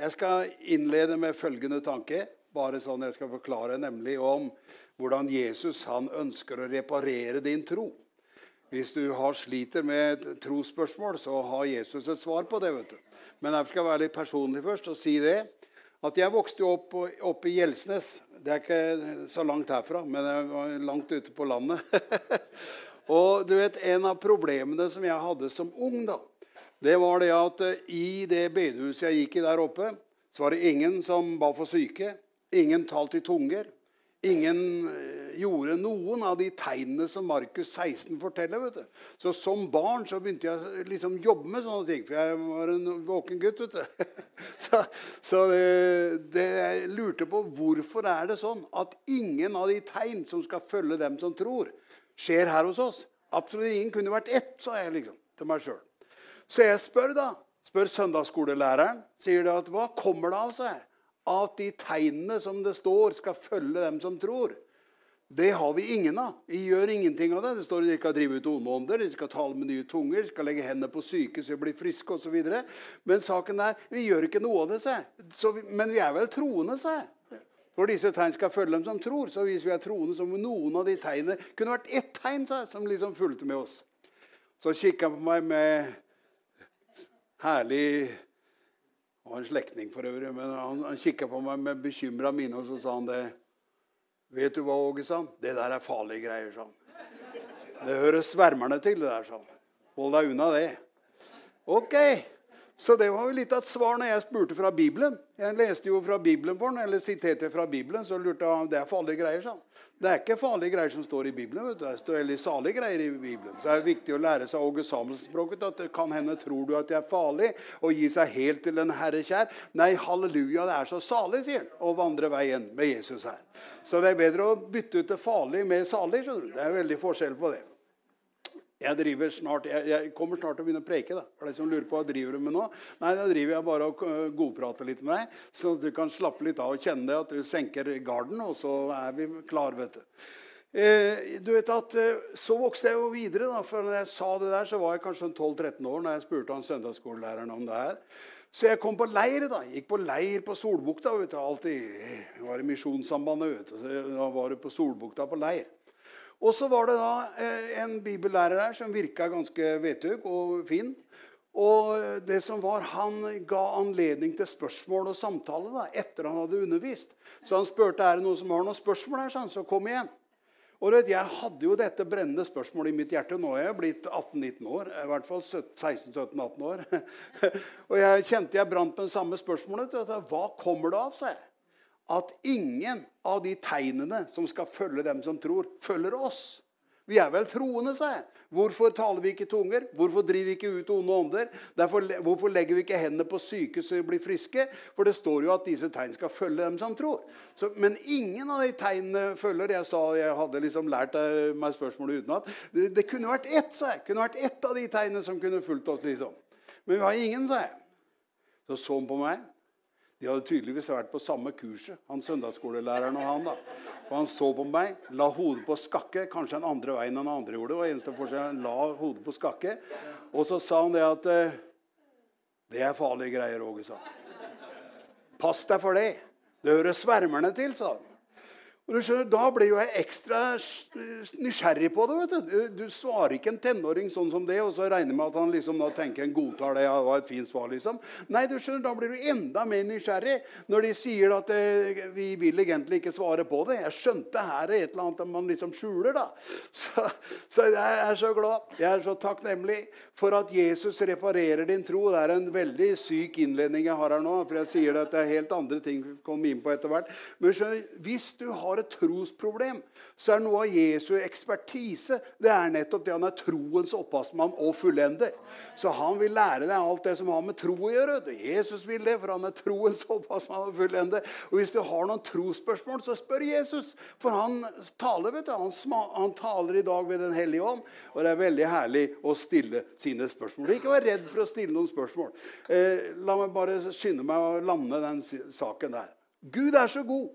Jeg skal innlede med følgende tanke. Bare sånn jeg skal forklare nemlig om hvordan Jesus han ønsker å reparere din tro. Hvis du har sliter med et trosspørsmål, så har Jesus et svar på det. vet du. Men jeg skal være litt personlig først og si det. At jeg vokste opp, opp i Gjelsnes. Det er ikke så langt herfra, men jeg var langt ute på landet. og du vet, En av problemene som jeg hadde som ung, da, det var det at eh, i det bedehuset jeg gikk i der oppe, så var det ingen som ba for syke. Ingen talte i tunger. Ingen eh, gjorde noen av de tegnene som Markus 16 forteller. vet du. Så Som barn så begynte jeg liksom jobbe med sånne ting, for jeg var en våken gutt. vet du. Så, så det, det, jeg lurte på hvorfor er det sånn at ingen av de tegn som skal følge dem som tror, skjer her hos oss. Absolutt ingen kunne vært ett, sa jeg liksom til meg sjøl. Så jeg spør da, spør søndagsskolelæreren. Sier det at hva kommer det av seg at de tegnene som det står, skal følge dem som tror? Det har vi ingen av. Vi gjør ingenting av det. Det står at De skal drive ut onde ånder, de skal tale med nye tunger, de skal legge hendene på syke så de blir friske osv. Men saken er, vi gjør ikke noe av det. Vi, men vi er vel troende, sa jeg. For disse tegn skal følge dem som tror. Så hvis vi er troende, så må noen av de tegnene kunne vært ett tegn sa som liksom fulgte med oss. Så kikka han på meg med herlig Han var en slektning for øvrig, men han, han kikka på meg med bekymra mine, og så sa han det. Vet du hva, Åge, sa han? Det der er farlige greier, sa han. Det hører svermerne til, det der, sa han. Hold deg unna det. Ok. Så det var jo litt av et svar når jeg spurte fra Bibelen. Jeg leste jo fra Bibelen for den, eller siterte fra Bibelen, så lurte jeg det er farlige greier. sånn. Det er ikke farlige greier som står i Bibelen. vet du. Det står veldig salige greier i Bibelen. Så det er viktig å lære seg Åge Samuelsen-språket. at det kan hende tror du at det er farlig å gi seg helt til en Herre kjær. Nei, halleluja, det er så salig, sier han, å vandre veien med Jesus her. Så det er bedre å bytte ut det farlige med salig. skjønner du. Det er veldig forskjell på det. Jeg, snart, jeg, jeg, kommer snart til å begynne å preke. da. For de som lurer på hva driver du med nå? Nei, Da driver jeg bare og godprater litt med deg, så du kan slappe litt av og kjenne det at du senker garden, og så er vi klar, vet du. Eh, du vet at eh, Så vokste jeg jo videre. da, for når jeg sa det der, så var jeg kanskje 12-13 år når jeg spurte han søndagsskolelæreren om det her. Så jeg kom på leir. da, Gikk på leir på Solbukta. vet du, alltid, Jeg var i Misjonssambandet. vet du, så Da var du på Solbukta på leir. Og så var det da eh, en bibellærer her som virka ganske vetug og fin. Og det som var, Han ga anledning til spørsmål og samtale da, etter han hadde undervist. Så han spurte er det noen som har noen spørsmål her, så kom igjen. Og vet, Jeg hadde jo dette brennende spørsmålet i mitt hjerte. Nå er jeg blitt 18-19 år. I hvert fall 16-17-18 år. og jeg kjente jeg brant med det samme spørsmålet. Hva kommer det av, sa jeg at ingen av de tegnene som skal følge dem som tror, følger oss. Vi er vel troende, sa jeg. Hvorfor taler vi ikke tunger? Hvorfor driver vi ikke ut onde ånder? Hvorfor legger vi ikke hendene på syke så de blir friske? For det står jo at disse tegn skal følge dem som tror. Så, men ingen av de tegnene følger. Jeg sa jeg hadde liksom lært meg spørsmålet utenat. Det, det kunne vært ett, sa jeg. kunne vært ett av de tegnene som kunne fulgt oss. liksom. Men vi har ingen, sa jeg. Så så han på meg. De hadde tydeligvis vært på samme kurset, han søndagsskolelæreren og han. da. Og Han så på meg, la hodet på skakke. Kanskje den andre veien enn andre gjorde. og eneste forskjell, han la hodet på skakke. Og så sa han det at eh, Det er farlige greier, Åge, sa han. Pass deg for det. Det hører svermerne til, sa han. Og du skjønner, Da blir jo jeg ekstra nysgjerrig på det. vet Du Du, svarer ikke en tenåring sånn som det, og så regner med at han liksom da tenker en godtar det. Ja, det var et fint svar, liksom. Nei, du skjønner, da blir du enda mer nysgjerrig når de sier at eh, vi vil egentlig ikke svare på det. Jeg skjønte her er et eller annet man liksom skjuler, da. Så, så jeg er så glad. Jeg er så takknemlig for at Jesus reparerer din tro. Det er en veldig syk innledning jeg har her nå. for jeg sier at det er helt andre ting vi kommer inn på etter hvert. Men hvis du har et trosproblem, så er noe av Jesu ekspertise det er nettopp det han er troens opphavsmann og fullender. Så han vil lære deg alt det som har med tro å gjøre. Jesus vil det, for han er troens opphavsmann og fullender. Og hvis du har noen trosspørsmål, så spør Jesus. For han taler vet du, han, han taler i dag ved Den hellige ånd. Og det er veldig herlig å stille sine spørsmål. Ikke vær redd for å stille noen spørsmål. Eh, la meg bare skynde meg å lande den saken der. Gud er så god.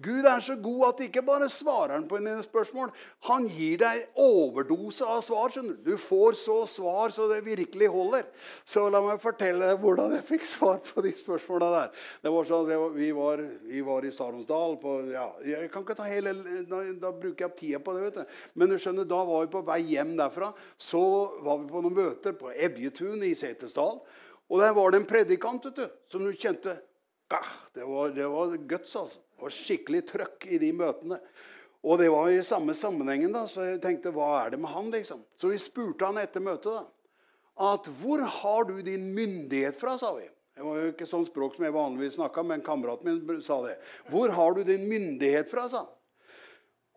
Gud er så god at ikke bare svarer han på dine spørsmål. Han gir deg overdose av svar. Du Du får så svar så det virkelig holder. Så la meg fortelle deg hvordan jeg fikk svar på de spørsmåla der. Det var sånn, at vi, var, vi var i Saronsdal på, ja, Jeg kan ikke ta hele, da, da, bruker jeg tida på det. vet du. Men du skjønner, da var vi på vei hjem derfra. Så var vi på noen møter på Evjetun i Setesdal. Og der var det en predikant vet du, som du kjente. Det var, det var guts, altså. Var skikkelig trøkk i de møtene. Og det var i samme sammenhengen, da, så jeg tenkte hva er det med han? liksom? Så vi spurte han etter møtet da, at hvor har du din myndighet fra, sa vi. Det var jo ikke sånn språk som jeg vanligvis snakka, men kameraten min sa det. Hvor har du din myndighet fra, sa han.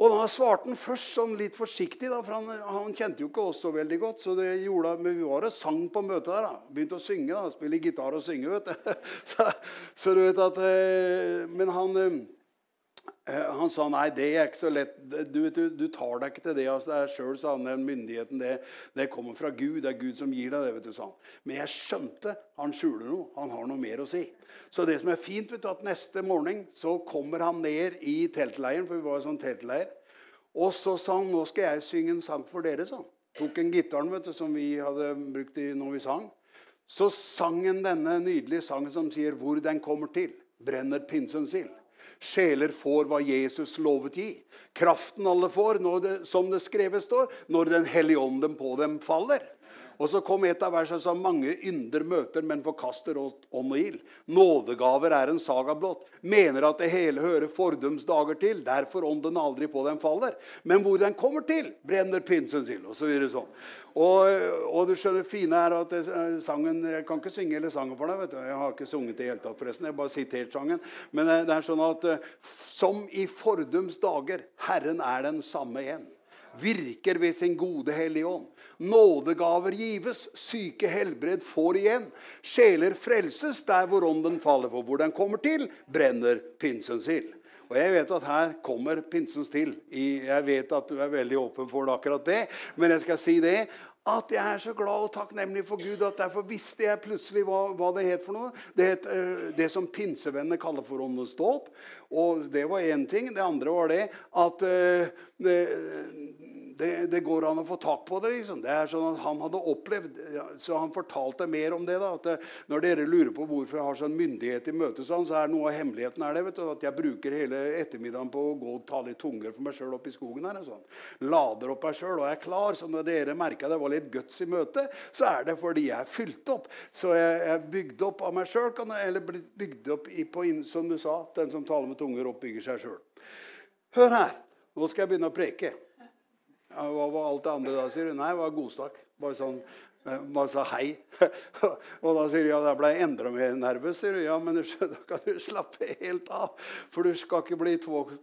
Og da svarte han først sånn litt forsiktig, da, for han, han, kjente jo ikke oss så veldig godt. så det gjorde, Men vi var og sang på møtet der. da, Begynte å synge. da, Spille gitar og synge. vet du. Så, så du vet at, eh, Men han Eh, han sa nei, det er ikke så lett. Du, du, du tar deg ikke til det altså, det sjøl, sa han. Myndigheten, det, det, kommer fra Gud. Det er Gud som gir deg det. vet du, sa han. Men jeg skjønte han skjuler noe. Han har noe mer å si. Så det som er fint, vet du, at neste morgen så kommer han ned i teltleiren, for vi var i sånn teltleir. Og så sa han nå skal jeg synge en sang for dere. han. Tok en gitaren vet du, som vi hadde brukt i når vi sang. Så sang han denne nydelige sangen som sier 'Hvor den kommer til', brenner pinsens ild. Sjeler får hva Jesus lovet gi. Kraften alle får, det, som det skrevet står, når Den hellige ånden på dem faller. Og så kom et av versene som mange ynder møter, men forkaster ånd og ild. Nådegaver er en saga blått. Mener at det hele hører fordums dager til. Derfor ånden aldri på dem faller. Men hvor den kommer til, brenner pinsens ild. Og så videre sånn. Og, og, du skjønner, fine er at eh, sangen, Jeg kan ikke synge hele sangen for deg. vet du. Jeg har ikke sunget det i hele tatt, forresten. Jeg bare sitert sangen. Men eh, det er sånn at eh, som i fordums dager, Herren er den samme igjen. Virker ved sin gode Hellige Ånd. Nådegaver gives, syke helbred får igjen. Sjeler frelses der hvor ånden faller. For hvor den kommer til, brenner pinsens ild. Og jeg vet at her kommer pinsens til. Jeg vet at du er veldig åpen for akkurat det. Men jeg skal si det at jeg er så glad og takknemlig for Gud at derfor visste jeg plutselig hva, hva det het for noe. Det het uh, det som pinsevennene kaller for åndens dåp. Og det var én ting. Det andre var det at uh, det, det, det, går an å få tak på det. liksom. Det er sånn at Han hadde opplevd så Han fortalte mer om det. da, at det, Når dere lurer på hvorfor jeg har sånn myndighet i møte, sånn, så er noe av hemmeligheten er det, vet du, at jeg bruker hele ettermiddagen på å gå og ta litt tunger for meg sjøl oppe i skogen. her, sånn. Lader opp meg sjøl og er klar. Så når dere merka det var litt guts i møtet, så er det fordi jeg er fylt opp. Så jeg er bygd opp av meg sjøl, eller blitt bygd opp i, på, som du sa, den som taler med tunger, oppbygger seg sjøl. Hør her. Nå skal jeg begynne å preke. Hva var alt det andre da, sier du? Nei, det var godstak. Bare sånn eh, bare sa hei. og da sier du ja, da ble jeg enda mer nervøs. sier du. Ja, men da kan du slappe helt av. For du skal ikke bli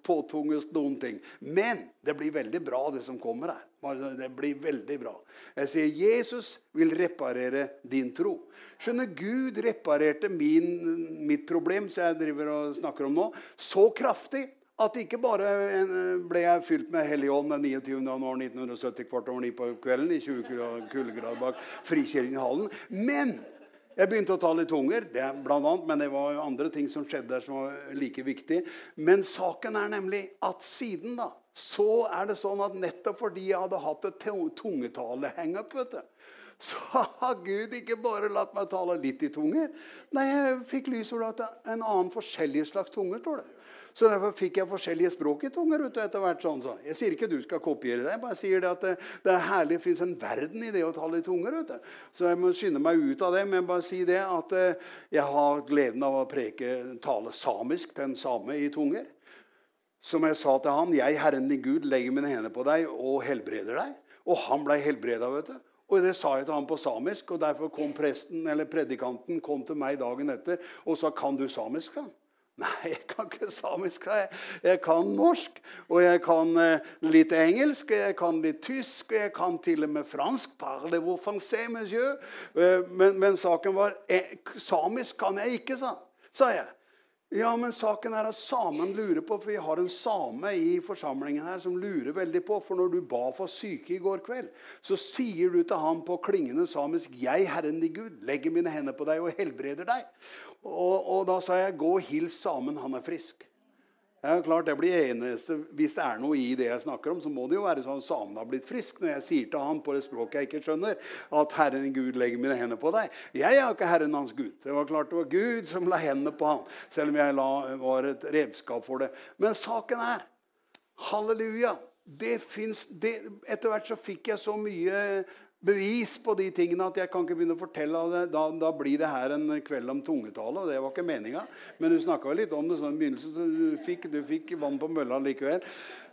påtvunget noen ting. Men det blir veldig bra, det som kommer her. Det blir veldig bra. Jeg sier Jesus vil reparere din tro. Skjønner, Gud reparerte min, mitt problem, som jeg driver og snakker om nå, så kraftig at ikke bare ble jeg fylt med Hellig Ånd den 29. januar 1970 kvart over ni på kvelden i 20 kuldegrader bak Frikirken Men jeg begynte å ta litt tunger, det blant annet, men det var jo andre ting som skjedde der som var like viktig. Men saken er nemlig at siden da, så er det sånn at nettopp fordi jeg hadde hatt et tungetale-hangup, så har Gud ikke bare latt meg tale litt i tunger. Nei, jeg fikk lys over at en annen forskjellig slags tunger. står det. Så derfor fikk jeg forskjellige språk i tunger. etter hvert sånn, så. Jeg sier ikke du skal kopiere det. Jeg bare sier det at det, det er herlig, det fins en verden i det å tale i tunger. Så jeg må skynde meg ut av det. Men bare si det at eh, jeg har gleden av å preke, tale samisk til en same i tunger. Som jeg sa til han, 'Jeg, Herren din Gud, legger mine hender på deg og helbreder deg.' Og han ble helbreda. vet du. Og Det sa jeg til han på samisk, og derfor kom presten eller predikanten kom til meg dagen etter og sa 'Kan du samisk?' Han? Nei, jeg kan ikke samisk. Jeg, jeg kan norsk, og jeg kan eh, litt engelsk, og jeg kan litt tysk, og jeg kan til og med fransk. Parle vous français, monsieur. Eh, men, men, saken var eh, Samisk kan jeg ikke, sa, sa jeg. Ja, men saken er at samen lurer på, for vi har en same i forsamlingen her som lurer veldig på. For når du ba for syke i går kveld, så sier du til han på klingende samisk 'Jeg, Herren din Gud, legger mine hender på deg og helbreder deg'. Og, og da sa jeg 'Gå og hils samen, han er frisk'. Ja, klart det blir eneste, Hvis det er noe i det jeg snakker om, så må det jo være sånn samen har blitt frisk. Når jeg sier til han på det språket jeg ikke skjønner, at 'Herren Gud legger mine hender på deg'. Jeg er ikke Herren hans Gud. Det var klart det var Gud som la hendene på han, selv om jeg la, var et redskap for det. Men saken er Halleluja! Det fins etter hvert så fikk jeg så mye bevis på de tingene at jeg kan ikke begynne å fortelle det. Da, da blir det her en kveld om tungetale, det var ikke meninga. Men du snakka litt om det sånn i begynnelsen, så du fikk, du fikk vann på mølla likevel.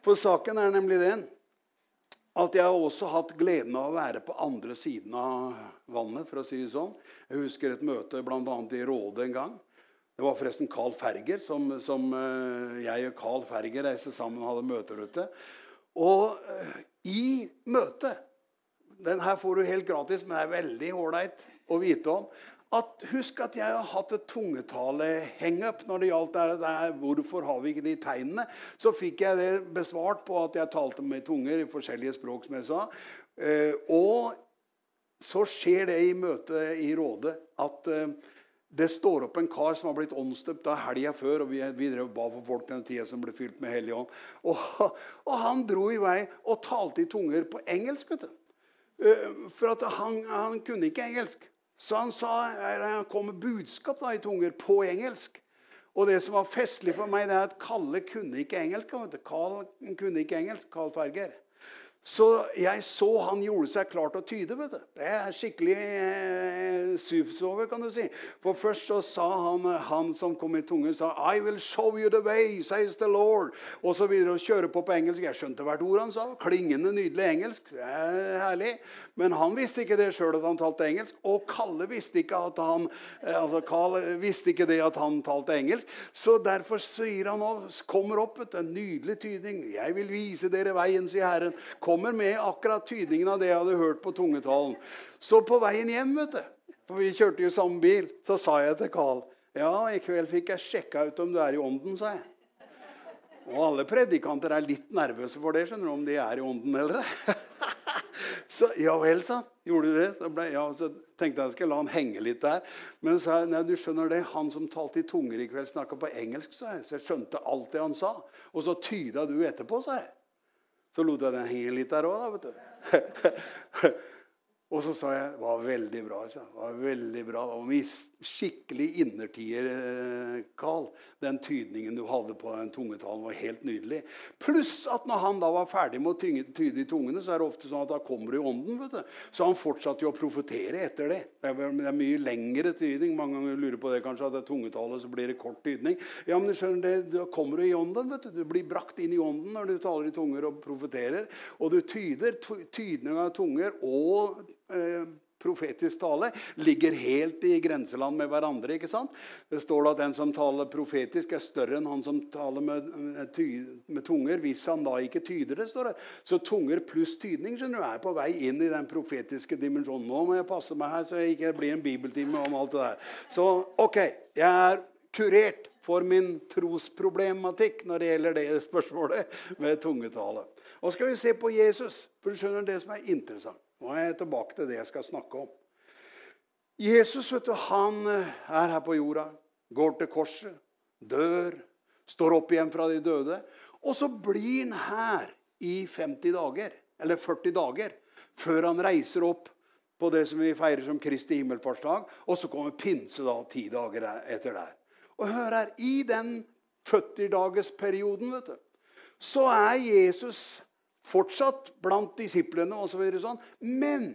For saken er nemlig den at jeg har også hatt gleden av å være på andre siden av vannet. for å si det sånn. Jeg husker et møte bl.a. i Råde en gang. Det var forresten Carl Ferger som, som eh, jeg og Carl Ferger reiste sammen og hadde møter ute. Og uh, i møtet den her får du helt gratis, men det er veldig ålreit å vite om. At, husk at jeg har hatt et tungetale-hangup når det gjaldt det der, hvorfor har vi ikke de tegnene. Så fikk jeg det besvart på at jeg talte med tunger i forskjellige språk. som jeg sa. Eh, og så skjer det i møtet i Rådet at eh, det står opp en kar som har blitt åndsdøpt helga før. og Vi, vi drev ba for folk den tida som ble fylt med Hellig Ånd. Og, og, han dro i vei og talte i tunger på engelsk. vet du. Eh, for han, han, kunne ikke engelsk. Så han, sa, han kom med budskap da, i tunger på engelsk. Og det som var festlig for meg, det er at Kalle kunne ikke engelsk. Karl kunne ikke engelsk, Carl Ferger. Så jeg så han gjorde seg klar til å tyde. vet du. Det er skikkelig eh, suvsover, kan du si. For først så sa han, han som kom i tunger, sa, 'I will show you the way, says the Lord'. Og så videre og kjøre på på engelsk. Jeg skjønte hvert ord han sa. Klingende, nydelig engelsk. Det er herlig. Men han visste ikke det sjøl at han talte engelsk. Og Kalle visste ikke at han eh, altså Kalle visste ikke det at han talte engelsk. Så derfor sier han nå, kommer opp en nydelig tydning. 'Jeg vil vise dere veien', sier Herren. Kommer med akkurat tydningen av det jeg hadde hørt på tungetalen. Så på veien hjem, vet du, for vi kjørte jo samme bil, så sa jeg til Karl ja, i kveld fikk jeg sjekka ut om du er i ånden, sa jeg. Og alle predikanter er litt nervøse for det, skjønner du, om de er i ånden eller Så ja vel, sa han. Gjorde du det? Så, ble, ja, så tenkte jeg at jeg skulle la han henge litt der. Men så nei, du skjønner det, han som talte i tunger i kveld, snakka på engelsk, sa jeg. Så jeg skjønte alt det han sa. Og så tyda du etterpå, sa jeg. Så lot jeg den henge litt der òg, da. vet du. Og så sa jeg det var veldig bra. Det var veldig bra. Og skikkelig innertier, Carl. Eh, den tydningen du hadde på den tungetalen, var helt nydelig. Pluss at når han da var ferdig med å tyde i tungene, så er det ofte sånn at da kommer du i ånden. vet du. Så han fortsatte jo å profetere etter det. Det er mye lengre tydning. Mange ganger lurer på det kanskje, at det er tungetale, så blir det kort tydning. Ja, men du skjønner det, Da kommer du i ånden. vet Du Du blir brakt inn i ånden når du taler i tunger og profeterer. Og du tyder tydning av tunger og Eh, profetisk tale ligger helt i grenseland med hverandre. ikke sant? Det står at den som taler profetisk, er større enn han som taler med, med, tunger. Hvis han da ikke tyder det, står det. Så tunger pluss tydning skjønner du, er på vei inn i den profetiske dimensjonen. Nå må jeg passe meg her, så jeg ikke blir en bibeltime om alt det der. Så ok, jeg er kurert for min trosproblematikk når det gjelder det spørsmålet med tungetale. Og skal vi se på Jesus, for du skjønner det som er interessant. Nå er jeg tilbake til det jeg skal snakke om. Jesus vet du, han eh, er her på jorda, går til korset, dør, står opp igjen fra de døde. Og så blir han her i 50 dager, eller 40 dager, før han reiser opp på det som vi feirer som Kristi himmelfartsdag. Og så kommer pinse da, ti dager etter der. Og hør her, I den 40-dagersperioden vet du, så er Jesus fortsatt blant disiplene osv. Så sånn. Men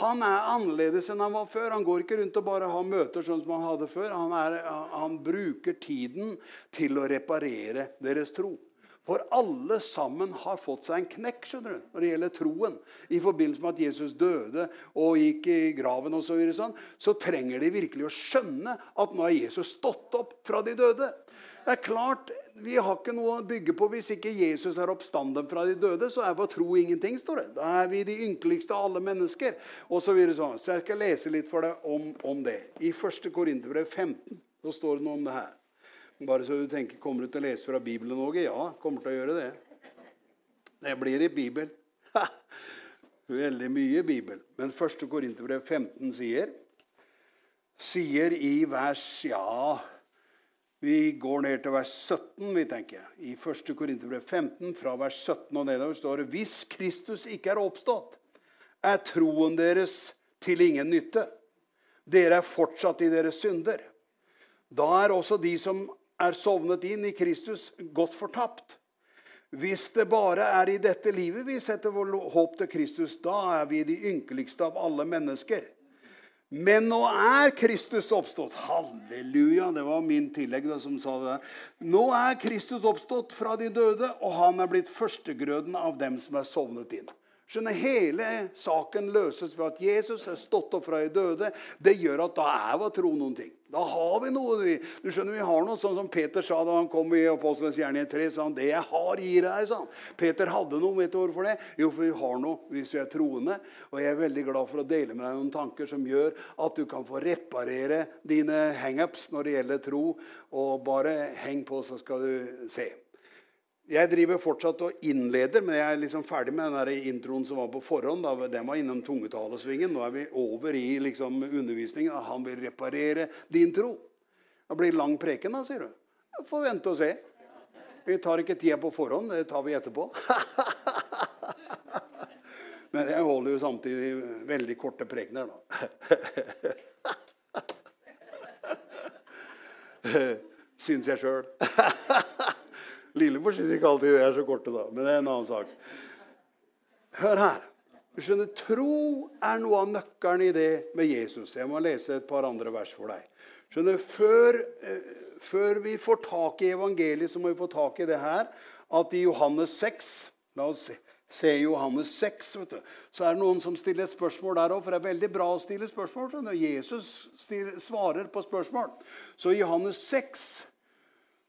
han er annerledes enn han var før. Han går ikke rundt og bare har møter sånn som han hadde før. Han, er, han bruker tiden til å reparere deres tro. For alle sammen har fått seg en knekk skjønner du, når det gjelder troen. I forbindelse med at Jesus døde og gikk i graven, og så, videre, sånn, så trenger de virkelig å skjønne at nå har Jesus stått opp fra de døde. Det er klart, Vi har ikke noe å bygge på hvis ikke Jesus er oppstanden fra de døde. Så er vår tro ingenting. står det. Da er vi de ynkeligste av alle mennesker. Og så, sånn. så jeg skal lese litt for deg om, om det. I 1. Korinterbrev 15 så står det noe om det her. Bare så du tenker, Kommer du til å lese fra Bibelen òg? Ja, kommer til å gjøre det. Det blir i Bibelen. Veldig mye Bibel. Men 1. Korinterbrev 15 sier sier i vers ja, Vi går ned til vers 17, vi tenker. I 1. Korinterbrev 15, fra vers 17 og nedover, står det Hvis Kristus ikke er oppstått, er troen deres til ingen nytte. Dere er fortsatt i deres synder. Da er også de som er sovnet inn i Kristus, godt fortapt. Hvis det bare er i dette livet vi setter vår håp til Kristus, da er vi de ynkeligste av alle mennesker. Men nå er Kristus oppstått. Halleluja! Det var min tillegg da, som sa det. der. Nå er Kristus oppstått fra de døde, og han er blitt førstegrøden av dem som er sovnet inn. Skjønner, Hele saken løses ved at Jesus er stått opp fra de døde. Det gjør at da er vår tro noen ting. Da har vi noe. Vi, du skjønner, vi har noe sånn som Peter sa da han kom i Apostelens gjerning 3. sa han, 'Det jeg har, gir deg'. sa han. Peter hadde noe. Vet du hvorfor det? Jo, for vi har noe hvis vi er troende. Og jeg er veldig glad for å dele med deg noen tanker som gjør at du kan få reparere dine hangups når det gjelder tro. Og bare heng på, så skal du se. Jeg driver fortsatt og innleder, men jeg er liksom ferdig med den der introen som var på forhånd. Da. Den var innom tungetalesvingen. Nå er vi over i liksom undervisningen. Han vil reparere din tro. Det blir lang preken, da, sier du. Får vente og se. Vi tar ikke tida på forhånd. Det tar vi etterpå. Men jeg holder jo samtidig veldig korte prekener, da. Syns jeg sjøl. Lillebror syns ikke alltid det er så korte, da. Men det er en annen sak. Hør her. Du skjønner, Tro er noe av nøkkelen i det med Jesus. Jeg må lese et par andre vers for deg. Skjønner, før, eh, før vi får tak i evangeliet, så må vi få tak i det her at i Johannes 6 La oss se, se Johannes 6. vet du, Så er det noen som stiller et spørsmål der òg. For det er veldig bra å stille spørsmål. Skjønner. Jesus stiller, svarer på spørsmål. Så i Johannes 6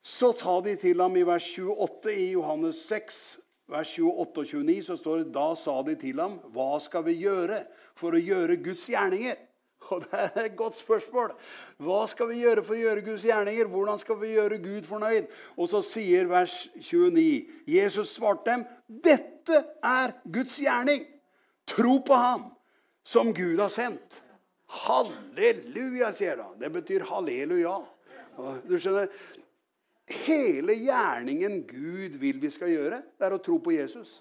så sa de til ham i vers 28 i Johannes 6, vers 28 og 29, så står det da sa de til ham, hva skal vi gjøre for å gjøre Guds gjerninger? Og Det er et godt spørsmål. Hva skal vi gjøre for å gjøre Guds gjerninger? Hvordan skal vi gjøre Gud fornøyd? Og så sier vers 29 Jesus svarte dem, 'Dette er Guds gjerning. Tro på ham som Gud har sendt.' Halleluja, sier han. Det betyr halleluja. Du skjønner, Hele gjerningen Gud vil vi skal gjøre, det er å tro på Jesus.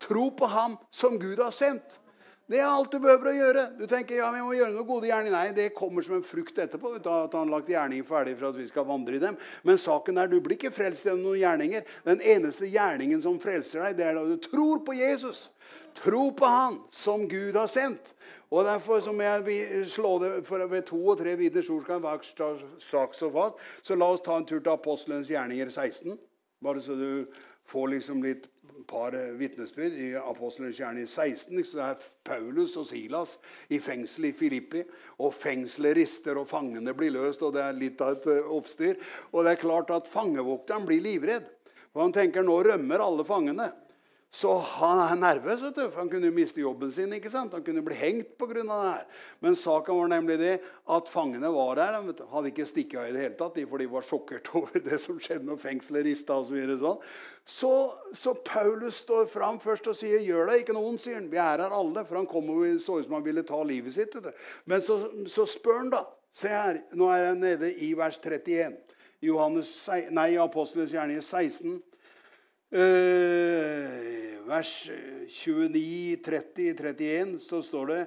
Tro på ham som Gud har sendt. Det er alt du behøver å gjøre. Du tenker ja, vi må gjøre noe gode gjerninger. Nei, det kommer som en frukt etterpå. Da at han lagt gjerningen ferdig for at vi skal vandre i dem. Men saken er, du blir ikke frelst gjennom noen gjerninger. Den eneste gjerningen som frelser deg, det er da du tror på Jesus. Tro på Han som Gud har sendt. Og Derfor som jeg vil slå det for ved to og tre videre ord skal hver sak stå fast. Så la oss ta en tur til Apostelens gjerninger 16. Bare så du får liksom litt par vitnesbyrd. I Apostelens gjerning 16 så er Paulus og Silas i fengsel i Filippi. Og fengselet rister, og fangene blir løst. og Det er litt av et eh, oppstyr. Og det er klart at fangevokteren blir livredd. For han tenker nå rømmer alle fangene. Så han er nervøs, vet du, for han kunne jo miste jobben sin. ikke sant? Han kunne bli hengt pga. det her. Men saken var nemlig det at fangene var der. De hadde ikke stikket av i det hele tatt, for de var sjokkert over det som skjedde når fengselet rista. Og så, sånn. så, så Paulus står fram først og sier 'gjør deg ikke noe sier han. Vi er her alle. For han kom og så ut som han ville ta livet sitt. vet du. Men så, så spør han, da. Se her, nå er jeg nede i vers 31. Johannes, nei, Apostelens gjerning 16. Eh, vers 29, 30, 31 så står det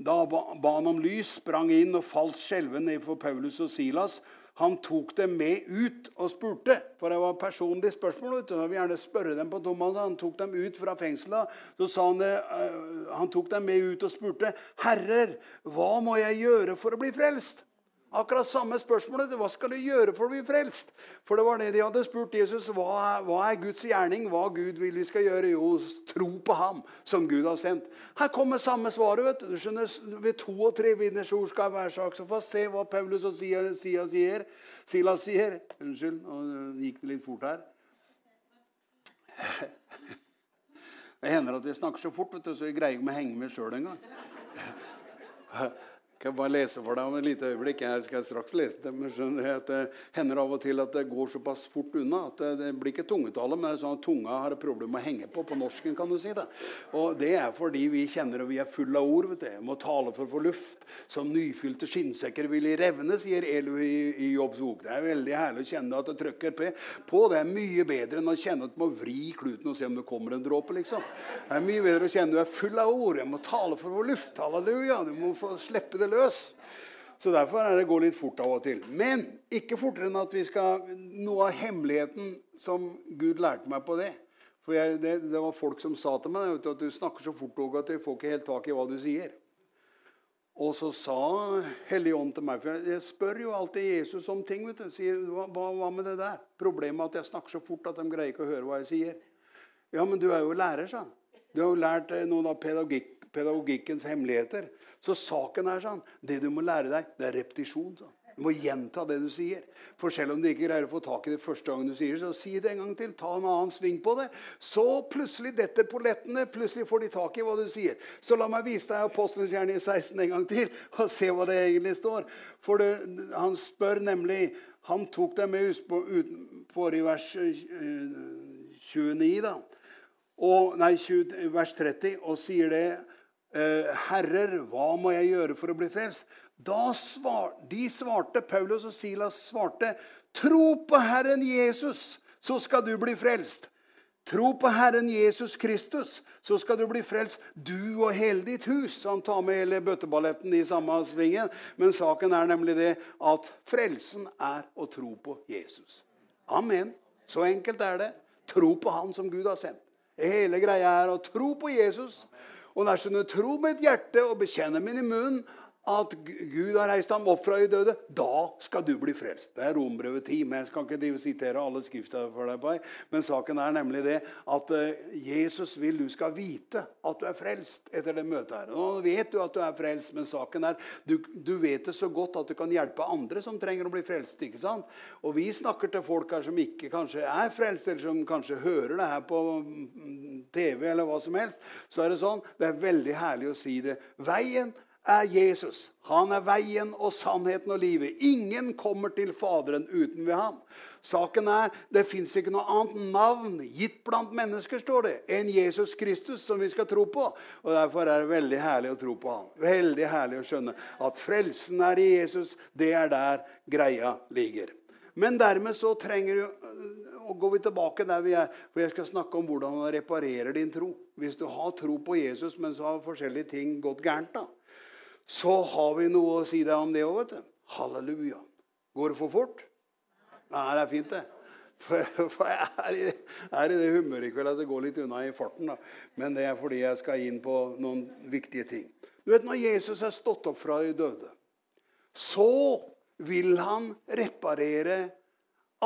da ba han om lys, sprang inn og falt skjelven ned for Paulus og Silas. Han tok dem med ut og spurte, for det var personlige spørsmål. Han vil gjerne spørre dem på tomannshånd. Han tok dem ut fra fengselet. Så sa han, uh, han tok dem med ut og spurte, 'Herrer, hva må jeg gjøre for å bli frelst?' Akkurat samme spørsmålet. Hva skal du gjøre for å bli frelst? For det var det de hadde spurt Jesus. Hva hva er Guds gjerning? Hva Gud vil vi skal gjøre? Jo, tro på ham som Gud har sendt. Her kommer samme svaret. vet du. du skjønner, Ved to og tre vinners ord skal hver sak så få Se hva Paulus og Silas sier. Silas sier. Unnskyld, nå gikk det litt fort her. Det hender at vi snakker så fort, vet du, så vi greier ikke å henge med sjøl engang. Kan jeg bare lese for deg om et lite øyeblikk? Jeg skal straks lese det. Men skjønner jeg at det hender av og til at det går såpass fort unna at det, blir ikke tungetale, men sånn at tunga har et problem med å henge på på norsken. kan du si det. Og det er fordi vi kjenner og vi er fulle av ord. vet du. Jeg må tale for å få luft. Som nyfylte skinnsekker vil i revne, sier Elu i, i Jobbs bok. Det er veldig herlig å kjenne at det trykker på. Det er mye bedre enn å kjenne at du må vri kluten og se om det kommer en dråpe. liksom. Det er mye bedre å kjenne at du er full av ord. Jeg må tale for å få luft. Halleluja. Du må få slippe det løs. Så derfor er det går litt fort av og til. Men ikke fortere enn at vi skal Noe av hemmeligheten som Gud lærte meg på det For jeg, det, det, var folk som sa til meg at du snakker så fort og at jeg får ikke helt tak i hva du sier. Og så sa Helligånd til meg For jeg, spør jo alltid Jesus om ting. vet du, sier, hva, hva, med det der? Problemet er at jeg snakker så fort at de greier ikke å høre hva jeg sier. Ja, men du er jo lærer, sa han. Du har jo lært eh, noen av pedagogikk, pedagogikkens hemmeligheter. Så saken er sånn Det du må lære deg, det er repetisjon. sånn. Du må gjenta det du sier. For selv om du ikke greier å få tak i det første gangen du sier det, så si det en gang til. Ta en annen sving på det. Så plutselig detter pollettene. Plutselig får de tak i hva du sier. Så la meg vise deg Apostelens gjerning 16 en gang til, og se hva det egentlig står. For det, han spør nemlig Han tok deg med utenfor i vers 29, eh, da. Og, nei, 20, vers 30, og sier det 'Herrer, hva må jeg gjøre for å bli frelst?' Da svar, De svarte, Paulus og Silas svarte, 'Tro på Herren Jesus, så skal du bli frelst.' Tro på Herren Jesus Kristus, så skal du bli frelst, du og hele ditt hus. Han tar med hele bøtteballetten i samme svingen. Men saken er nemlig det at frelsen er å tro på Jesus. Amen. Så enkelt er det. Tro på Han som Gud har sendt. Hele greia er å tro på Jesus og dersom du tror med et hjerte og bekjenner min i munnen at Gud har reist ham opp fra de døde, da skal du bli frelst. Det er Rombrevet 10. men Jeg skal ikke sitere alle skriftene for deg, på, men saken er nemlig det at eh, Jesus vil du skal vite at du er frelst etter det møtet her. Nå vet du at du er frelst, men saken er du, du vet det så godt at du kan hjelpe andre som trenger å bli frelst. ikke sant? Og vi snakker til folk her som ikke kanskje er frelst, eller som kanskje hører det her på mm, TV, eller hva som helst. Så er det sånn, det er veldig herlig å si det. Veien er Jesus. Han er veien og sannheten og livet. Ingen kommer til Faderen uten ved ham. Saken er, Det fins ikke noe annet navn gitt blant mennesker står det, enn Jesus Kristus, som vi skal tro på. Og Derfor er det veldig herlig å tro på ham. Veldig herlig å skjønne at frelsen er i Jesus. Det er der greia ligger. Men dermed så trenger du og går vi tilbake der vi er, for jeg skal snakke om hvordan han reparerer din tro. Hvis du har tro på Jesus, men så har forskjellige ting gått gærent, da, så har vi noe å si deg om det òg, vet du. Halleluja. Går det for fort? Nei, det er fint, det. For, for jeg er i, er i, det humøret i kveld at det går litt unna i farten. Da. Men det er fordi jeg skal inn på noen viktige ting. Du vet, Når Jesus er stått opp fra de døde, så vil han reparere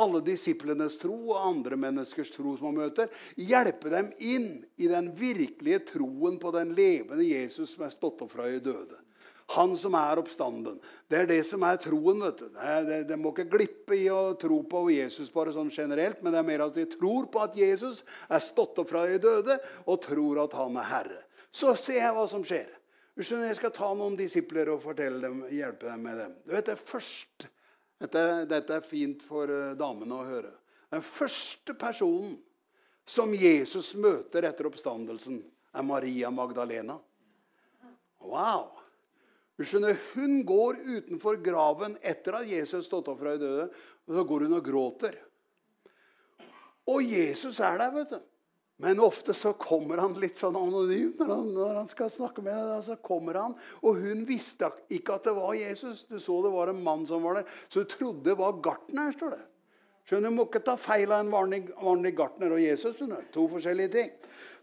alle disiplenes tro og andre menneskers tro som han møter. Hjelpe dem inn i den virkelige troen på den levende Jesus som er stått opp fra de døde. Han som er oppstanden. Det er det som er troen. vet du. Det, det, det, må ikke glippe i å tro på Jesus bare sånn generelt, men det er mer at vi tror på at Jesus er stått opp fra de døde, og tror at han er herre. Så ser jeg hva som skjer. Jeg skal ta noen disipler og dem, hjelpe dem med dem. Du vet, det først, dette, dette er fint for eh, damene å høre. Den første personen som Jesus møter etter oppstandelsen, er Maria Magdalena. Wow! Du skjønner, Hun går utenfor graven etter at Jesus stått opp fra de døde. og Så går hun og gråter. Og Jesus er der, vet du. Men ofte så kommer han litt sånn anonymt når han, når han skal snakke med deg. Så kommer han, Og hun visste ikke at det var Jesus. Du så det var en mann som var der. Så hun trodde det var gartneren. står det. Skjønner, Du må ikke ta feil av en vanlig, vanlig gartner og Jesus. Skjønner. To forskjellige ting.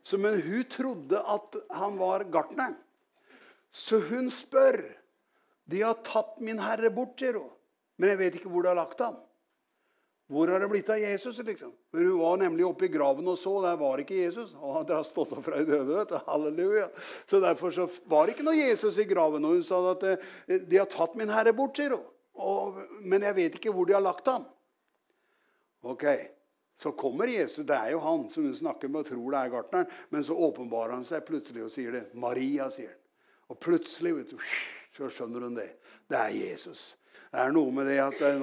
Så, men hun trodde at han var gartneren. Så hun spør. 'De har tatt min herre bort', sier hun. 'Men jeg vet ikke hvor de har lagt ham'. Hvor har det blitt av Jesus? liksom? For Hun var nemlig oppe i graven og så. Der var ikke Jesus. Og han har stått opp fra de døde. vet du. Halleluja. Så Derfor så var det ikke noe Jesus i graven. Og hun sa at eh, 'de har tatt min herre bort', sier hun. Og, 'Men jeg vet ikke hvor de har lagt ham'. Ok, Så kommer Jesus. Det er jo han som hun snakker med og tror det er gartneren. Men så åpenbarer han seg plutselig og sier det. 'Maria', sier han. Og plutselig vet du, så skjønner hun det. Det er Jesus. Det er noe med det at han,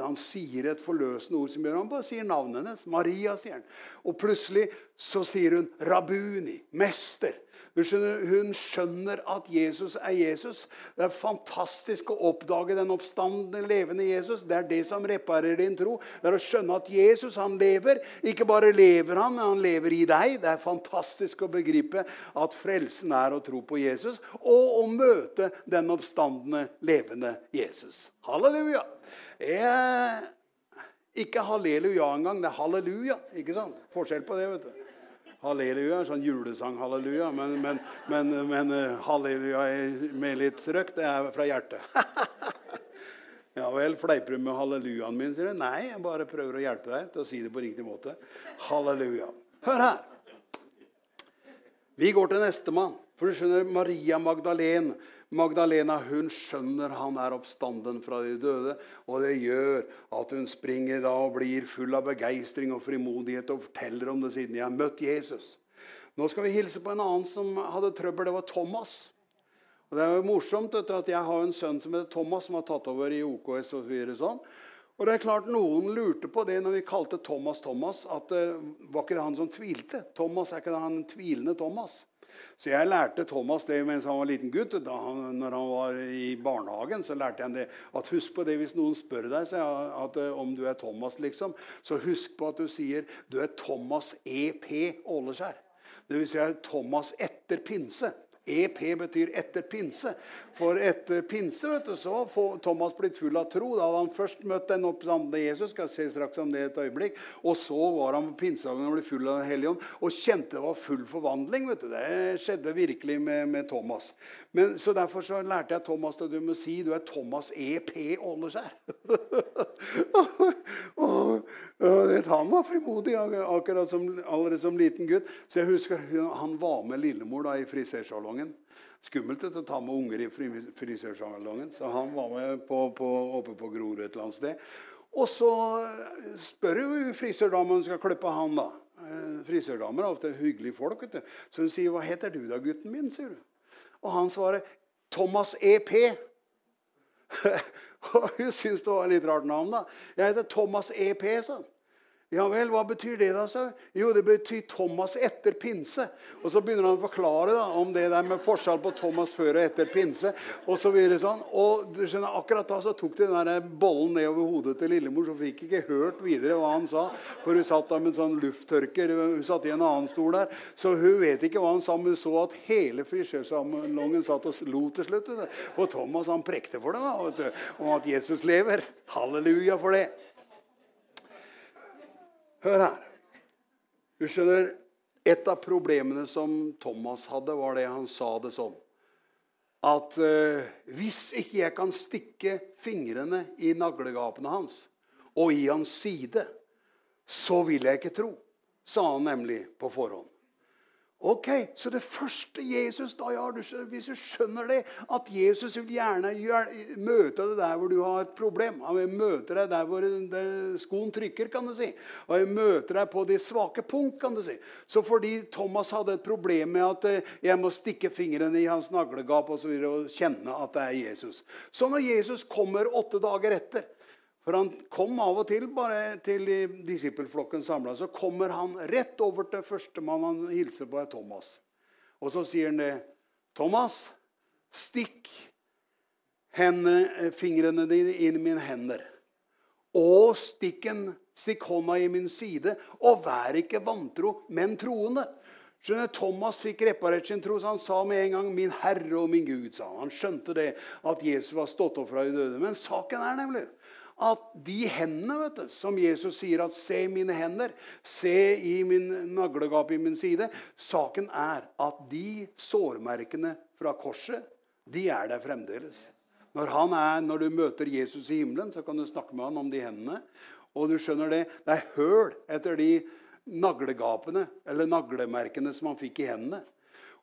han, sier et forløsende ord som gjør Han bare sier navnet hennes. Maria, sier han. Og plutselig så sier hun 'Rabuni', mester. Hun skjønner at Jesus er Jesus. Det er fantastisk å oppdage den oppstandende, levende Jesus. Det er det som reparerer din tro. Det er å skjønne at Jesus han lever. Ikke bare lever han, men han lever i deg. Det er fantastisk å begripe at frelsen er å tro på Jesus og å møte den oppstandende, levende Jesus. Halleluja! Jeg, ikke halleluja engang. Det er halleluja. ikke sant? Forskjell på det. vet du. Halleluja, sånn julesang halleluja. Men, men, men, men eh, halleluja med litt trøkk, det er fra hjertet. ja vel, fleiper du med hallelujaen min? sier du. Nei, jeg bare prøver å hjelpe deg til å si det på riktig måte. Halleluja. Hør her. Vi går til nestemann. For du skjønner, Maria Magdalene Magdalena hun skjønner han er oppstanden fra de døde. Og det gjør at hun springer da og blir full av begeistring og frimodighet og forteller om det siden jeg har møtt Jesus. Nå skal vi hilse på en annen som hadde trøbbel. Det var Thomas. Og det er jo morsomt at Jeg har en sønn som heter Thomas, som har tatt over i OKS. Og, så sånn. og det er klart Noen lurte på det når vi kalte Thomas Thomas. at uh, Var ikke det han som tvilte? Thomas er ikke det han tvilende Thomas? Så jeg lærte Thomas det mens han var liten gutt. Da han, når han var i barnehagen, så lærte jeg det. At husk på det hvis noen spør deg jeg, at, eh, om du er Thomas, liksom. Så husk på at du sier du er Thomas EP Åleskjær. Vil si Thomas etter pinse. EP betyr etter pinse. For etter pinse vet du, så får Thomas blitt full av tro. Da hadde han først møtt den oppstandende Jesus. skal jeg se straks om det et øyeblikk, Og så var han på pinsedagen og ble full av Den hellige ånd og kjente det var full forvandling. vet du. Det skjedde virkelig med, med Thomas. Men, så Derfor så lærte jeg Thomas at du må si du er Thomas EP Åleskjær. han var frimodig akkurat som, allerede som liten gutt. Så jeg husker Han var med lillemor da i frisersalongen. Skummelt å ta med unger i frisørsalongen. Så han var med på, på, oppe på Grorud et eller annet sted. Og så spør jo frisørdama om hun skal klippe han. da. Eh, frisørdamer er ofte hyggelige folk. vet du. Så hun sier 'Hva heter du da, gutten min?' sier du. Og han svarer 'Thomas EP'. Og hun syntes det var et litt rart navn. da. 'Jeg heter Thomas EP', sånn. Ja vel, hva betyr det, da? Så? Jo, det betyr Thomas etter pinse. Og så begynner han å forklare da, om det der med forskjell på Thomas før og etter pinse. Og så videre sånn. Og du skjønner, akkurat da så tok de den der bollen ned over hodet til lillemor, så fikk ikke hørt videre hva han sa. For hun satt da med en sånn lufttørker. Hun satt i en annen stol der. Så hun vet ikke hva han sa, men hun så at hele frisørsalongen satt og lo til slutt. Og Thomas han prekte for det, da, om at Jesus lever. Halleluja for det. Hør her. Du skjønner, Et av problemene som Thomas hadde, var det han sa det sånn At uh, hvis ikke jeg kan stikke fingrene i naglegapene hans og i hans side, så vil jeg ikke tro, sa han nemlig på forhånd. Ok, Så det første Jesus da gjør, hvis du skjønner det, at Jesus vil gjerne møte deg der hvor du har et problem Han vil møte deg der hvor skoen trykker, kan du si. Og han møter deg på de svake punkt, kan du si. Så fordi Thomas hadde et problem med at eh, jeg må stikke fingrene i hans naglegap og, så videre, og kjenne at det er Jesus Så når Jesus kommer åtte dager etter for han kom av og til bare til disippelflokken samla. Så kommer han rett over til førstemann han hilser på, er Thomas. Og så sier han det. 'Thomas, stikk henne, fingrene dine inn i mine hender.' 'Og stikk, en, stikk hånda i min side, og vær ikke vantro, men troende.' Skjønner, Thomas fikk reparert sin tro, så han sa med en gang 'Min Herre og min Gud'. sa Han Han skjønte det, at Jesus var stått opp fra de døde. Men saken er nemlig at de hendene vet du, som Jesus sier at 'se mine hender', 'se i min naglegap i min side' Saken er at de sårmerkene fra korset, de er der fremdeles. Når, er, når du møter Jesus i himmelen, så kan du snakke med han om de hendene. Og du skjønner det, det er høl etter de naglegapene eller naglemerkene som han fikk i hendene.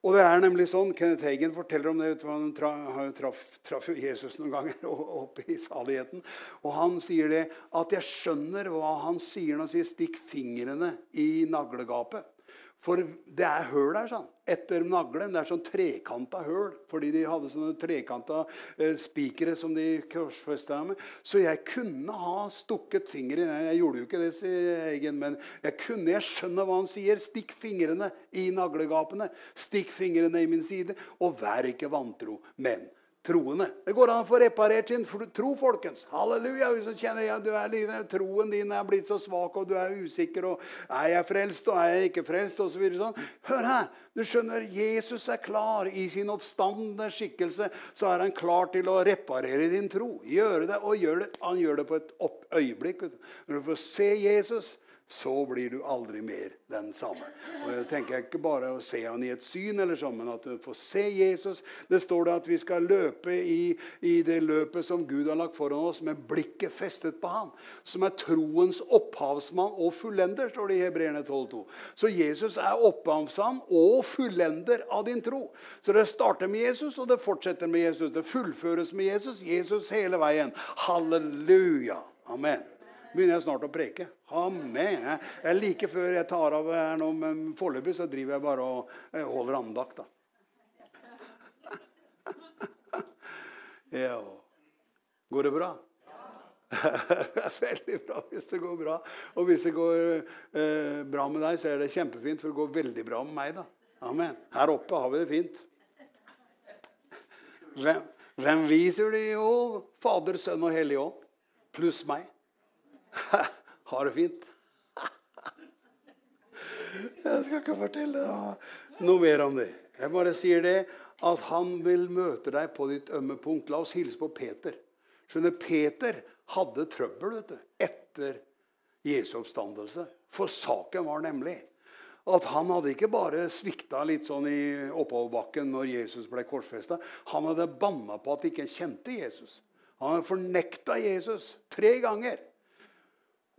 Og det er nemlig sånn, Kenneth Hagen forteller om det. Han traff, traff, traff Jesus noen ganger oppe i saligheten. Og han sier det at jeg skjønner hva han sier når han sier 'stikk fingrene i naglegapet'. For det er høl der, sånn. Etter naglen. Det er sånn trekanta høl. Fordi de hadde sånne trekanta eh, spikere som de korsfesta med. Så jeg kunne ha stukket fingeren Jeg gjorde jo ikke det, sier Eggen, men jeg kunne. Jeg skjønner hva han sier. Stikk fingrene i naglegapene. Stikk fingrene i min side. Og vær ikke vantro. Men troende. Det går an å få reparert sin tro, folkens. Halleluja. Hvis du kjenner ja, du er, troen din er blitt så svak, og du er usikker, og er jeg frelst, og er jeg ikke frelst, osv. Så sånn. Hør her. Du skjønner, Jesus er klar. I sin oppstandende skikkelse så er han klar til å reparere din tro. Gjøre det, og gjør det. Han gjør det på et øyeblikk. Når du får se Jesus, så blir du aldri mer den samme. Og jeg tenker ikke bare å se han i et syn, eller sånn, men at du får se Jesus. Det står det at vi skal løpe i, i, det løpet som Gud har lagt foran oss, med blikket festet på han. Som er troens opphavsmann og fullender, står det i Hebreerne 12,2. Så Jesus er opphavsmann og fullender av din tro. Så det starter med Jesus, og det fortsetter med Jesus. Det fullføres med Jesus. Jesus hele veien. Halleluja. Amen begynner jeg snart å preke. Amen. Jeg like før jeg tar av her nå, men foreløpig så driver jeg bare og eh, holder andakt. da. Ja. Går det bra? veldig bra hvis det går bra. Og hvis det går eh, bra med deg, så er det kjempefint, for det går veldig bra med meg. da. Amen. Her oppe har vi det fint. Hvem, hvem viser det? Jo, Fader, Sønn og Hellig Ånd. Pluss meg. Har det fint. Jeg skal ikke fortelle noe mer om det. Jeg bare sier det at han vil møte deg på ditt ømme punkt. La oss hilse på Peter. Skjønner, Peter hadde trøbbel vet du, etter Jesu oppstandelse. For saken var nemlig at han hadde ikke bare svikta litt sånn i oppoverbakken når Jesus ble korsfesta. Han hadde banna på at de ikke kjente Jesus. Han hadde fornekta Jesus tre ganger.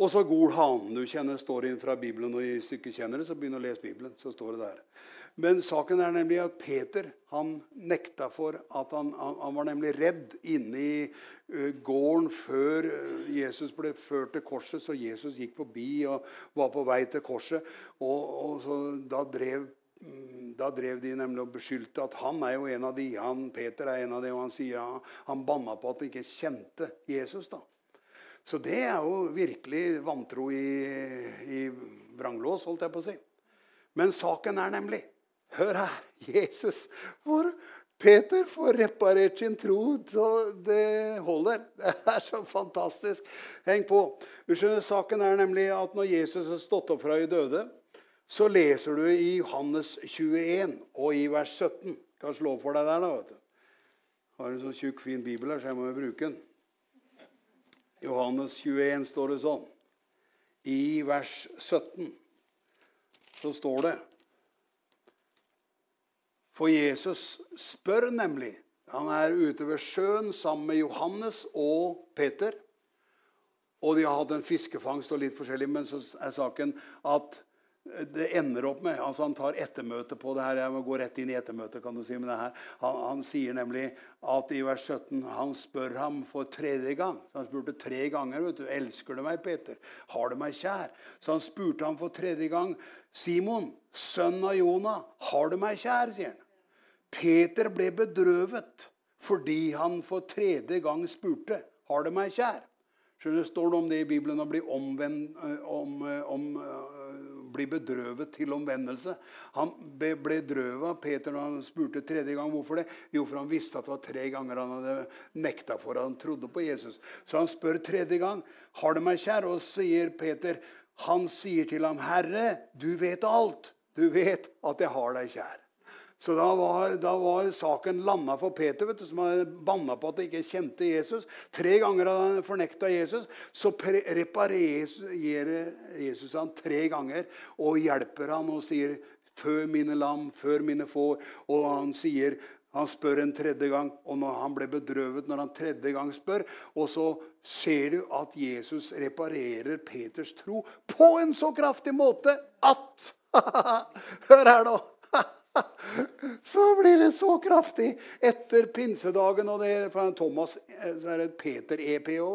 Og så Gol hanen du kjenner står inn fra Bibelen. og Hvis du ikke kjenner det, så begynn å lese Bibelen. så står det der. Men saken er nemlig at Peter han nekta for at han, han, han var nemlig redd inne i uh, gården før Jesus ble ført til korset. Så Jesus gikk forbi og var på vei til korset. Og, og så da drev mm, da drev de nemlig og beskyldte at han er jo en av de. Han, Peter er en av de, og han sier ja, han banna på at de ikke kjente Jesus. da. Så det er jo virkelig vantro i, i vranglås, holdt jeg på å si. Men saken er nemlig Hør her! Jesus hvor Peter får reparert sin tro, så det holder. Det er så fantastisk. Heng på. Skjønner, Saken er nemlig at når Jesus har stått opp fra de døde, så leser du i Johannes 21 og i vers 17. Kan slå for deg der, da. vet du. Har en sånn tjukk, fin bibel her, så jeg må jo bruke den. Johannes 21 står det sånn. I vers 17 så står det For Jesus spør nemlig Han er ute ved sjøen sammen med Johannes og Peter. Og de har hatt en fiskefangst og litt forskjellig, men så er saken at det ender opp med altså Han tar ettermøte på det her. Jeg må gå rett inn i ettermøtet. kan du si, men det her, han, han, sier nemlig at i vers 17 han spør ham for tredje gang. Så Han spurte tre ganger. vet du, 'Elsker du meg, Peter? Har du meg kjær?' Så han spurte ham for tredje gang. 'Simon, sønn av Jonah, har du meg kjær?' sier han. Peter ble bedrøvet fordi han for tredje gang spurte, 'Har du meg kjær?' Skjønner, Står det om det i Bibelen å bli omvendt om, om, bli bedrøvet til omvendelse. Han ble drøvet, Peter når han spurte tredje gang hvorfor det. Jo, for han visste at det var tre ganger han hadde nekta for at han trodde på Jesus. Så han spør tredje gang har du meg kjær. Og sier Peter, han sier til ham, Herre, du vet alt. Du vet at jeg har deg kjær. Så da var, da var saken landa for Peter, du, som hadde banna på at han ikke kjente Jesus. Tre ganger hadde han fornekta Jesus. Så reparerer Jesus han tre ganger og hjelper han og sier 'Før mine lam, før mine får'. Og han sier han spør en tredje gang, og når han ble bedrøvet når han tredje gang spør. Og så ser du at Jesus reparerer Peters tro på en så kraftig måte at Hør her, nå! så blir det så kraftig etter pinsedagen. Og det er fra Thomas så er det Peter EPO.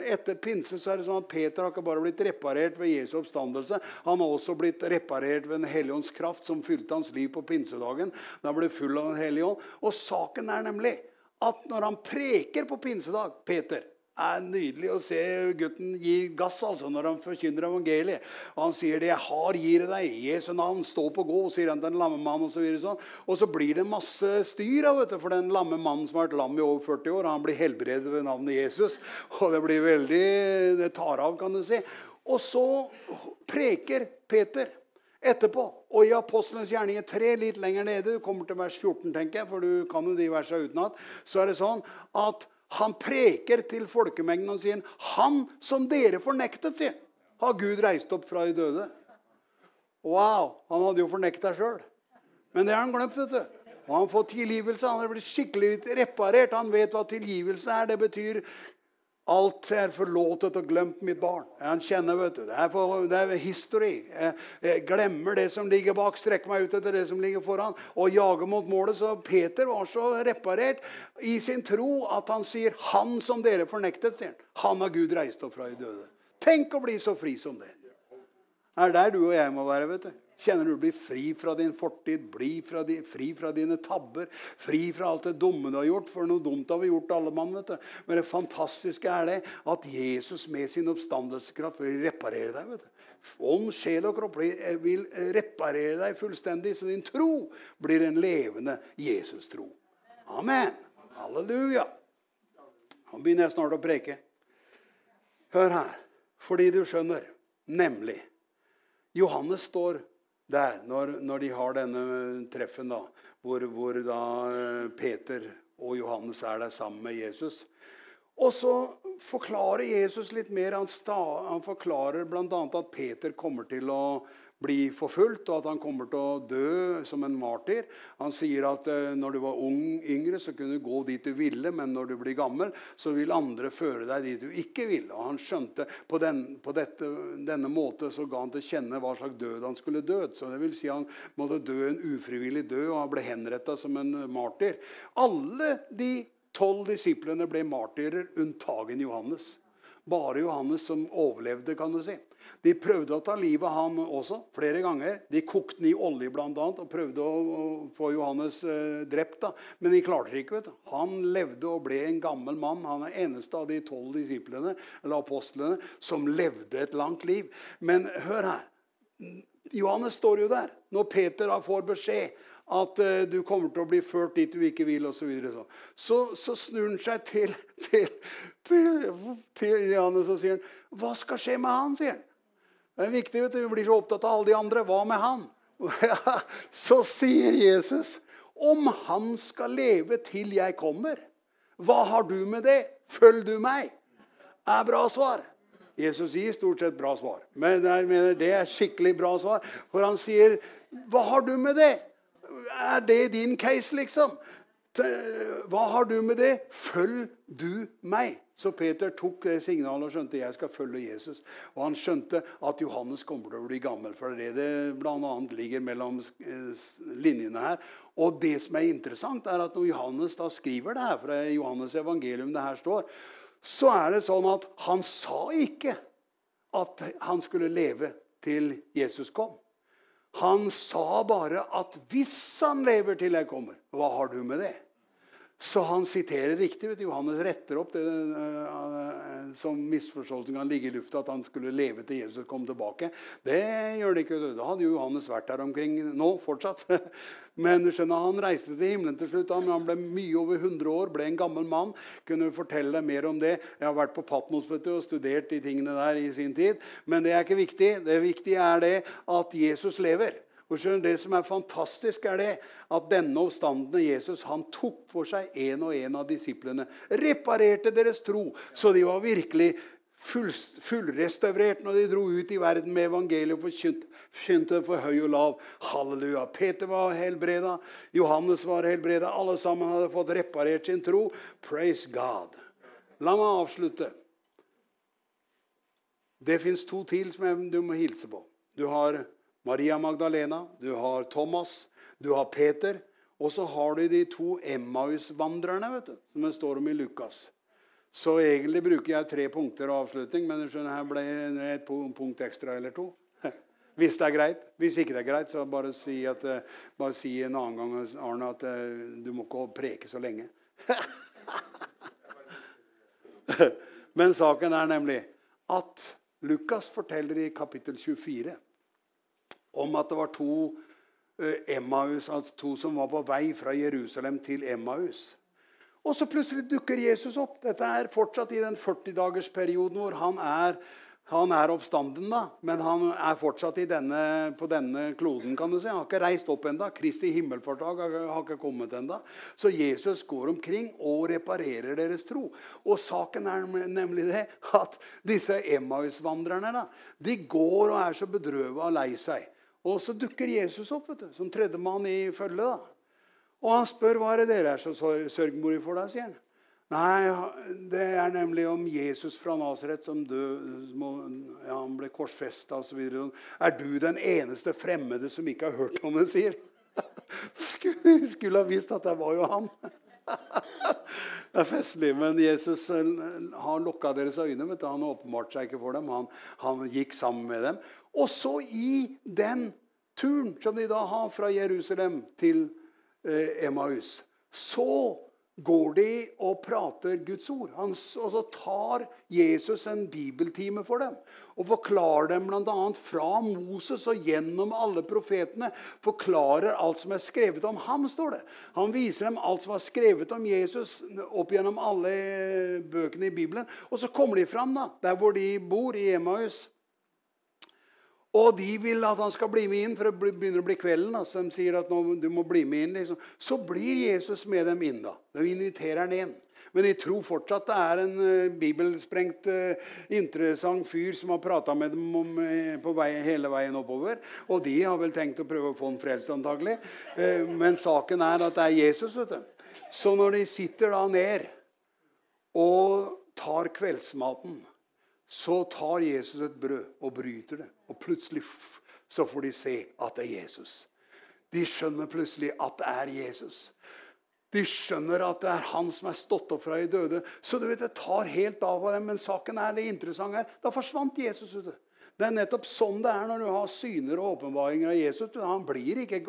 Etter pinse så er det sånn at Peter har ikke bare blitt reparert ved Jesu oppstandelse. Han har også blitt reparert ved Den hellige ånds kraft som fylte hans liv på pinsedagen. Da han ble full av Den hellige ånd. Og saken er nemlig at når han preker på pinsedag, Peter er nydelig å se gutten gi gass altså, når han forkynner evangeliet. Og han sier det 'jeg har, gir deg i Jesu navn'. Stå på gå, sier han til en lamme mann. Og så, videre, sånn. og så blir det masse styr av, for den lamme mannen som har vært lam i over 40 år. Han blir helbredet ved navnet Jesus. Og det blir veldig Det tar av, kan du si. Og så preker Peter etterpå. Og i Apostelens gjerninger 3, litt lenger nede, du kommer til vers 14, tenker jeg, for du kan jo de versene utenat, så er det sånn at han preker til folkemengden og sier, 'Han som dere fornektet', sier har Gud reist opp fra de døde. Wow! Han hadde jo fornekta sjøl. Men det har han glemt. vet du. Og han får tilgivelse. Han har blitt skikkelig reparert. Han vet hva tilgivelse er. Det betyr Alt er forlåtet og glemt, mitt barn. Han kjenner, vet du. Det er, for, det er history. Jeg, jeg, glemmer det som ligger bak, strekker meg ut etter det som ligger foran, og jager mot målet. Så Peter var så reparert i sin tro at han sier 'Han som dere fornektet', sier han. Han har Gud reist opp fra de døde. Tenk å bli så fri som det. Det er der du og jeg må være. vet du. Kjenner du blir fri fra din fortid, fra di, fri fra dine tabber, fri fra alt det dumme du har gjort. For noe dumt har vi gjort, alle mann. vet du. Men det fantastiske er det at Jesus med sin oppstandelseskraft vil reparere deg. vet du. Ånd, sjel og kropp vil reparere deg fullstendig, så din tro blir en levende Jesus-tro. Amen. Halleluja. Nå begynner jeg snart å preke. Hør her. Fordi du skjønner, nemlig Johannes står der når, når, de har denne treffen, da, hvor, hvor da eh, Peter og Johannes er der sammen med Jesus. Og så forklarer Jesus litt mer. Han, sta, han forklarer bl.a. at Peter kommer til å bli forfulgt, og at han kommer til å dø som en martyr. Han sier at uh, når du var ung, yngre, så kunne du gå dit du ville, men når du blir gammel, så vil andre føre deg dit du ikke vil. Og han skjønte På, den, på dette, denne måte så ga han til kjenne hva slags død han skulle dø. Så det vil si han måtte dø en ufrivillig død, og han ble henretta som en martyr. Alle de tolv disiplene ble martyrer, unntagen Johannes. Bare Johannes som overlevde, kan du si. De prøvde å ta livet av ham også flere ganger. De kokte den i olje annet, og prøvde å, få Johannes eh, drept. da. Men de klarte det ikke. vet du. Han levde og ble en gammel mann. Han er eneste av de tolv disiplene eller apostlene som levde et langt liv. Men hør her. Johannes står jo der når Peter får beskjed at eh, du kommer til å bli ført dit du ikke vil, osv. Så, så, så snur han seg til, til, til, til Johannes og sier 'Hva skal skje med han?' sier han. Det er viktig, vet du. Vi blir så opptatt av alle de andre. Hva med han? så sier Jesus om han skal leve til jeg kommer. Hva har du med det? Følg du meg. er bra svar. Jesus gir stort sett bra svar. Men jeg mener det er skikkelig bra svar. For han sier, 'Hva har du med det?' Er det din case, liksom? Hva har du med det? Følg du meg. Så Peter tok det signalet og skjønte jeg skal følge Jesus. Og han skjønte at Johannes kommer til å bli gammel. For det det bl.a. ligger mellom eh, linjene her. Og det som er interessant, er at når Johannes da skriver det her, for det er Johannes evangelium det her står, så er det sånn at han sa ikke at han skulle leve til Jesus kom. Han sa bare at hvis han lever til jeg kommer, hva har du med det? Så han siterer riktig. vet du. Johannes retter opp det uh, som misforståelsen kan ligge i lufta, at han skulle leve til Jesus kom tilbake. Det gjør det ikke. Da hadde jo Johannes vært der omkring nå fortsatt. Men skjønner, han reiste til himmelen til slutt. Han, han ble mye over 100 år, ble en gammel mann. Kunne fortelle deg mer om det. Jeg har vært på Patmos vet du, og studert de tingene der i sin tid. Men det er ikke viktig. Det viktige er det at Jesus lever. Og Det som er fantastisk, er det at denne oppstandende Jesus han tok for seg en og en av disiplene. Reparerte deres tro, så de var virkelig full, fullrestaurert når de dro ut i verden med evangeliet og forkynte for høy og lav. Halleluja. Peter var helbreda, Johannes var helbreda. Alle sammen hadde fått reparert sin tro. Praise God. La meg avslutte. Det fins to til som du må hilse på. Du har Maria Magdalena, du har Thomas, Du har Peter. Og så har du de to Emmaus-vandrerne vet du, som det står om i Lukas. Så egentlig bruker jeg tre punkter og avslutning, men skjønner, her ble et punkt ekstra eller to. Hvis det er greit. Hvis ikke det er greit, så bare si, at, eh, bare si en annen gang Arne, at eh, du må ikke preke så lenge. Men saken er nemlig at Lukas forteller i kapittel 24 om at det var to eh, Emmaus, altså to som var på vei fra Jerusalem til Emmaus. Og så plutselig dukker Jesus opp. Dette er fortsatt i den 40-dagersperioden hvor han er han er oppstanden, da, men han er fortsatt denne, på denne kloden. kan du si. Han har ikke reist opp ennå. Kristi himmelfartag har, ikke kommet ennå. Så Jesus går omkring og reparerer deres tro. Og saken er nemlig det at disse Emmaus-vandrerne de går og er så bedrøva og lei seg. Og så dukker Jesus opp vet du, som tredjemann i følget. Og han spør hva er det dere er så sørgmodige for. da, sier han. Nei, det er nemlig om Jesus fra Nasaret som død, ja, han ble korsfesta osv. Er du den eneste fremmede som ikke har hørt om det, sier skulle, skulle ha visst at det var jo han. Det er festlig, men Jesus eh, har lukka deres øyne. vet du. Han åpenbarte seg ikke for dem. Han, han gikk sammen med dem. Og så i den turen som de da har fra Jerusalem til eh, Emmaus, så går de og prater Guds ord. Han, og så tar Jesus en bibeltime for dem og forklarer dem bl.a. fra Moses og gjennom alle profetene. Forklarer alt som er skrevet om ham, står det. Han viser dem alt som er skrevet om Jesus opp gjennom alle bøkene i Bibelen. Og så kommer de fram da, der hvor de bor, i Emmaus. Og de vil at han skal bli med inn, for det begynner å bli kvelden. Altså, så de sier at nå, du må bli med inn. Liksom. Så blir Jesus med dem inn. da. De inviterer han inn. Men de tror fortsatt det er en uh, bibelsprengt, uh, interessant fyr som har prata med dem om, uh, vei, hele veien oppover. Og de har vel tenkt å prøve å få ham frelst, antagelig. men saken er at det er Jesus. vet du. Så når de sitter da ned og tar kveldsmaten så tar Jesus et brød og bryter det. Og plutselig så får de se at det er Jesus. De skjønner plutselig at det er Jesus. De skjønner at det er han som er stått opp fra de døde. Så du vet, det tar helt av av dem. Men saken er det interessante her. Da forsvant Jesus. ute. Det er nettopp sånn det er når du har syner og åpenbaringer av Jesus. Han ikke,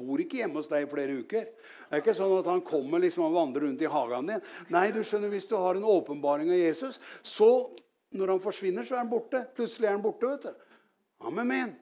bor ikke hjemme hos deg i flere uker. Det er ikke sånn at han kommer liksom og vandrer rundt i hagen din. Nei, du skjønner, Hvis du har en åpenbaring av Jesus, så når han forsvinner, så er han borte. Plutselig er han borte. vet du. Amen.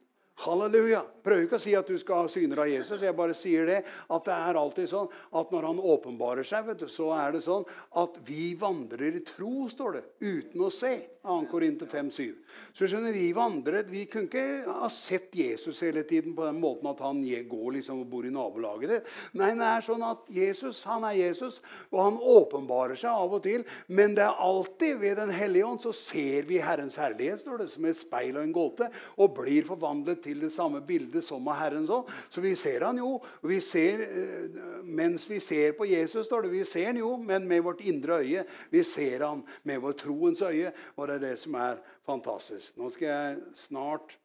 Halleluja. Prøver ikke å si at du skal ha syner av Jesus. Jeg bare sier det at det er alltid sånn at når han åpenbarer seg, du, så er det sånn at vi vandrer i tro, står det, uten å se. 2. Korinter 5,7. Så skjønner Vi vandret, vi kunne ikke ha sett Jesus hele tiden på den måten at han går liksom og bor i nabolaget ditt. Nei, det er sånn at Jesus han er Jesus, og han åpenbarer seg av og til. Men det er alltid ved Den hellige ånd så ser vi Herrens herlighet står det, som et speil og en gåte, og blir forvandlet til det samme bildet som av Herrens ånd. Så vi ser han jo. Vi ser, eh, mens vi ser på Jesus, står det, vi ser han jo, men med vårt indre øye. Vi ser han med vår troens øye. og det er det som er fantastisk. Nå skal jeg snart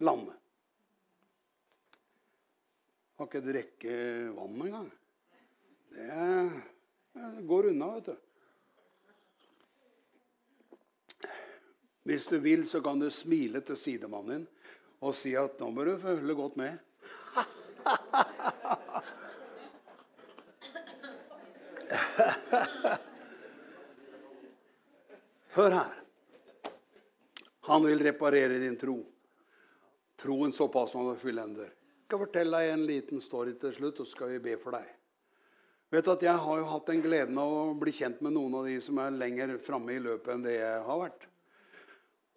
lande. Har ikke drikke vann engang. Det går unna, vet du. Hvis du vil, så kan du smile til sidemannen din og si at 'nå må du følge godt med'. Hør her. Han vil reparere din tro. Troen såpass man fullender. Jeg skal fortelle deg en liten story til slutt, og så skal vi be for deg. Vet at Jeg har jo hatt den gleden av å bli kjent med noen av de som er lenger framme i løpet enn det jeg har vært.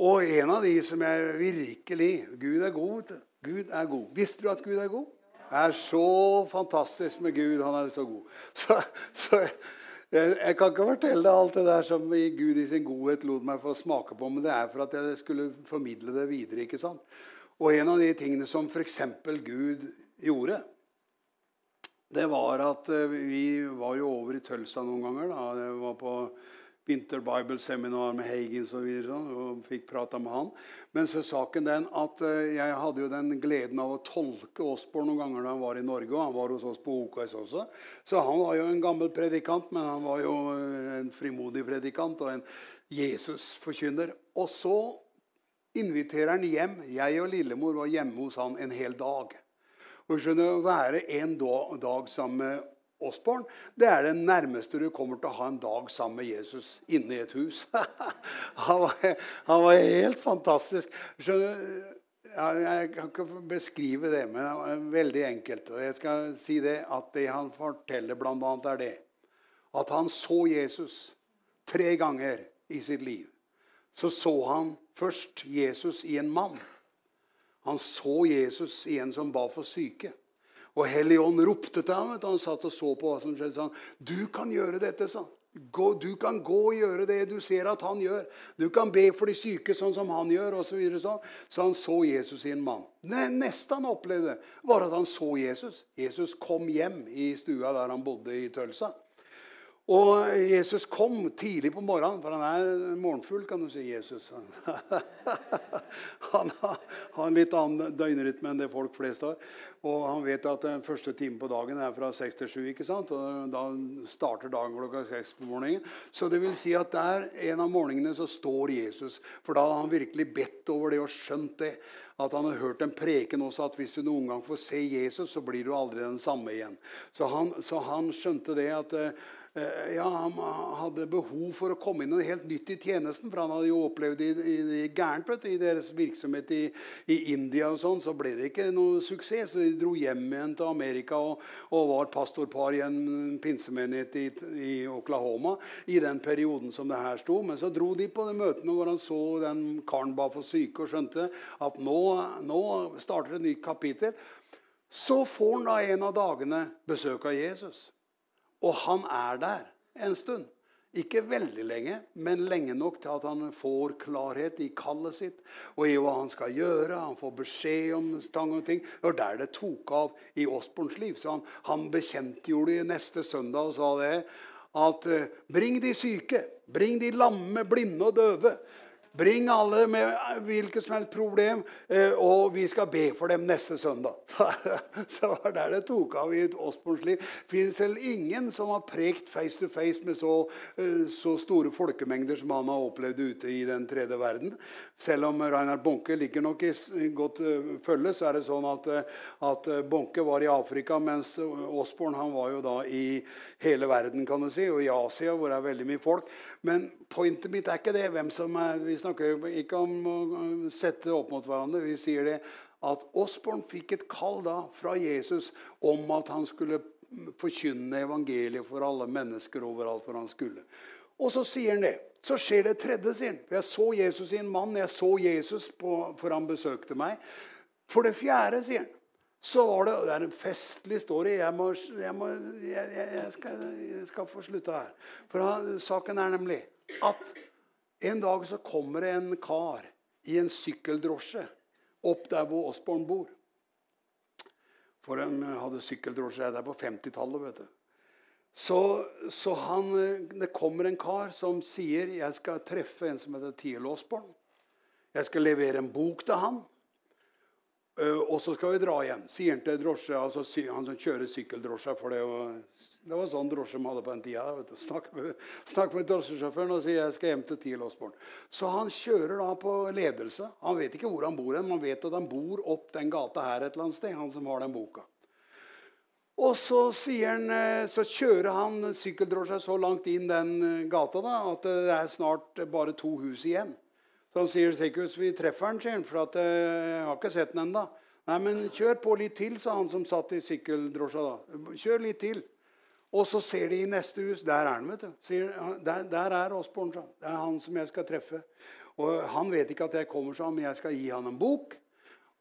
Og en av de som jeg virkelig Gud er god. Gud er god. Visste du at Gud er god? Det er så fantastisk med Gud. Han er så god. Så, så jeg, jeg, kan ikke fortelle deg alt det der som Gud i sin godhet lot meg få smake på, men det er for at jeg skulle formidle det videre. ikke sant? Og en av de tingene som f.eks. Gud gjorde, det var at eh, vi var jo over i Tølsa noen ganger. da, Det var på Winter Bible Seminar med Hagins og, videre, og fikk prata med han. Men så saken den at eh, jeg hadde jo den gleden av å tolke Osborn noen ganger da han var i Norge. Og han var hos oss på OKS også. Så han var jo en gammel predikant, men han var jo en frimodig predikant og en Jesus-forkynner. Og så inviterer han hjem. Jeg og lillemor var hjemme hos han en hel dag. Og skjønner, Å være en dag sammen med Osborn, det er det nærmeste du kommer til å ha en dag sammen med Jesus inne i et hus. han, var, han, var, helt fantastisk. Skjønner, jeg kan ikke beskrive det, men det er veldig enkelt. Og jeg skal si det at det han forteller, bl.a., er det at han så Jesus tre ganger i sitt liv. Så så han først Jesus i en mann. Han så Jesus i en som ba for syke. Og Helligånd ropte til ham. Han satt og så på hva som skjedde. Sånn, 'Du kan gjøre dette', sa han. du kan gå og gjøre det du ser at han gjør. Du kan be for de syke sånn som han gjør. Og så, videre, sånn. så han så Jesus i en mann. Det neste han opplevde, var at han så Jesus. Jesus kom hjem i stua der han bodde i Tølsa. Og Jesus kom tidlig på morgenen, for han er morgenfull, kan du si. Jesus. Han har en litt annen døgnrytme enn det folk flest har. Og han vet at den første timen på dagen er fra seks til sju. ikke sant? Og da starter dagen klokka seks på morgenen. Så det vil si at der en av morgenene så står Jesus. For da har han virkelig bedt over det og skjønt det. At han har hørt en preken også at hvis du noen gang får se Jesus, så blir du aldri den samme igjen. Så han, så han skjønte det at Eh, ja, han hadde behov for å komme inn noe helt nytt i tjenesten. For han hadde jo opplevd det gærent vet i deres virksomhet i, i India. og sånn, Så ble det ikke noe suksess. Så de dro hjem igjen til Amerika og, og var pastorpar i en pinsemenighet i, i, Oklahoma i den perioden som det her sto. Men så dro de på de møtene hvor han så den karen ba for syke og skjønte at nå, nå starter et nytt kapittel. Så får han da en av dagene besøk av Jesus. Og han er der en stund. Ikke veldig lenge, men lenge nok til at han får klarhet i kallet sitt og i hva han skal gjøre. Han får beskjed om stang og ting. Det var der det tok av i Osborns liv. Så han, han bekjentgjorde neste søndag og sa det at eh, bring de syke, bring de lamme, blinde og døve. Bring alle med hvilket som helst problem, eh, og vi skal be for dem neste søndag. så var der det tok av i Osborns liv. Fins vel ingen som har prekt face to face med så, eh, så, store folkemengder som han har opplevd ute i den tredje verden. Selv om Reinhard Bonke ligger nok i godt eh, følge, så er det sånn at, at Bonke var i Afrika, mens Osborn han var jo da i hele verden, kan du si, og i Asia, hvor det er veldig mye folk. Men pointet mitt er ikke det. hvem som er, Vi snakker ikke om å sette opp mot hverandre. Vi sier det at Osborn fikk et kall da fra Jesus om at han skulle forkynne evangeliet for alle mennesker overalt hvor han skulle. Og så sier han det. Så skjer det tredje, sier han. Jeg så Jesus i en mann. Jeg så Jesus på, for han besøkte meg. For det fjerde, sier han, så var det Det er en festlig story. Jeg, må, jeg, må, jeg, jeg skal, skal, få slutta her. For han, saken er nemlig at en dag så kommer det en kar i en sykkeldrosje opp der hvor Osborn bor. For de hadde sykkeldrosje der på 50-tallet. vet du. Så, så han, det kommer en kar som sier jeg skal treffe en som heter Tiel Osborn. Jeg skal levere en bok til han. Uh, og så skal vi dra igjen, sier han til drosje, altså han som kjører sykkeldrosje. For det var, det var sånn drosje de hadde på den tida. Snakk med, snakk med drosjesjåføren og sier jeg skal hjem til TIL Osborn. Så han kjører da på ledelse. Han vet ikke hvor han bor, men han vet at han bor opp den gata her et eller annet sted. han som har den boka. Og så, han, eh, så kjører han sykkeldrosja så langt inn den eh, gata da, at det er snart bare to hus igjen. Så han sier Sekus, vi treffer han, sier han, for at, eh, jeg har ikke sett den ennå. Nei, men kjør på litt til, sa han som satt i sykkeldrosja da. Kjør litt til. Og så ser de i neste hus. Der er han, vet du. Sier, der, der er Osborn, sa Det er han som jeg skal treffe. Og han vet ikke at jeg kommer, sa men jeg skal gi han en bok.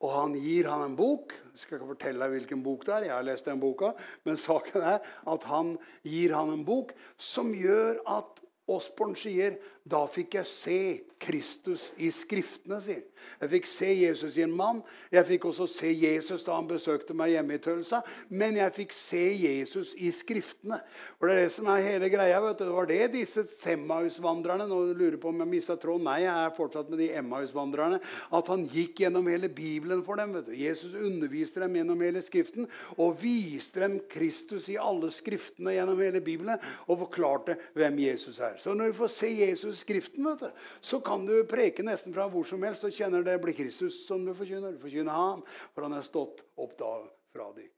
Og han gir han en bok. Jeg skal ikke fortelle deg hvilken bok det er. jeg har lest den boka, Men saken er at han gir han en bok som gjør at Osborn sier da fikk jeg se Kristus i Skriftene, sier Jeg fikk se Jesus i en mann. Jeg fikk også se Jesus da han besøkte meg hjemme i Tølsa. Men jeg fikk se Jesus i Skriftene. For det er det som er hele greia. vet du. Det var det disse Emmaus-vandrerne Nå lurer på om jeg mista tråden. Nei, jeg er fortsatt med de Emmaus-vandrerne. At han gikk gjennom hele Bibelen for dem. vet du. Jesus underviste dem gjennom hele Skriften og viste dem Kristus i alle Skriftene gjennom hele Bibelen og forklarte hvem Jesus er. Så når du får se Jesus i Skriften, vet du, så kan kan du preke nesten fra hvor som helst og kjenner det blir Kristus som du forkynner. Du forkynner Han, for han er stått opp da fra de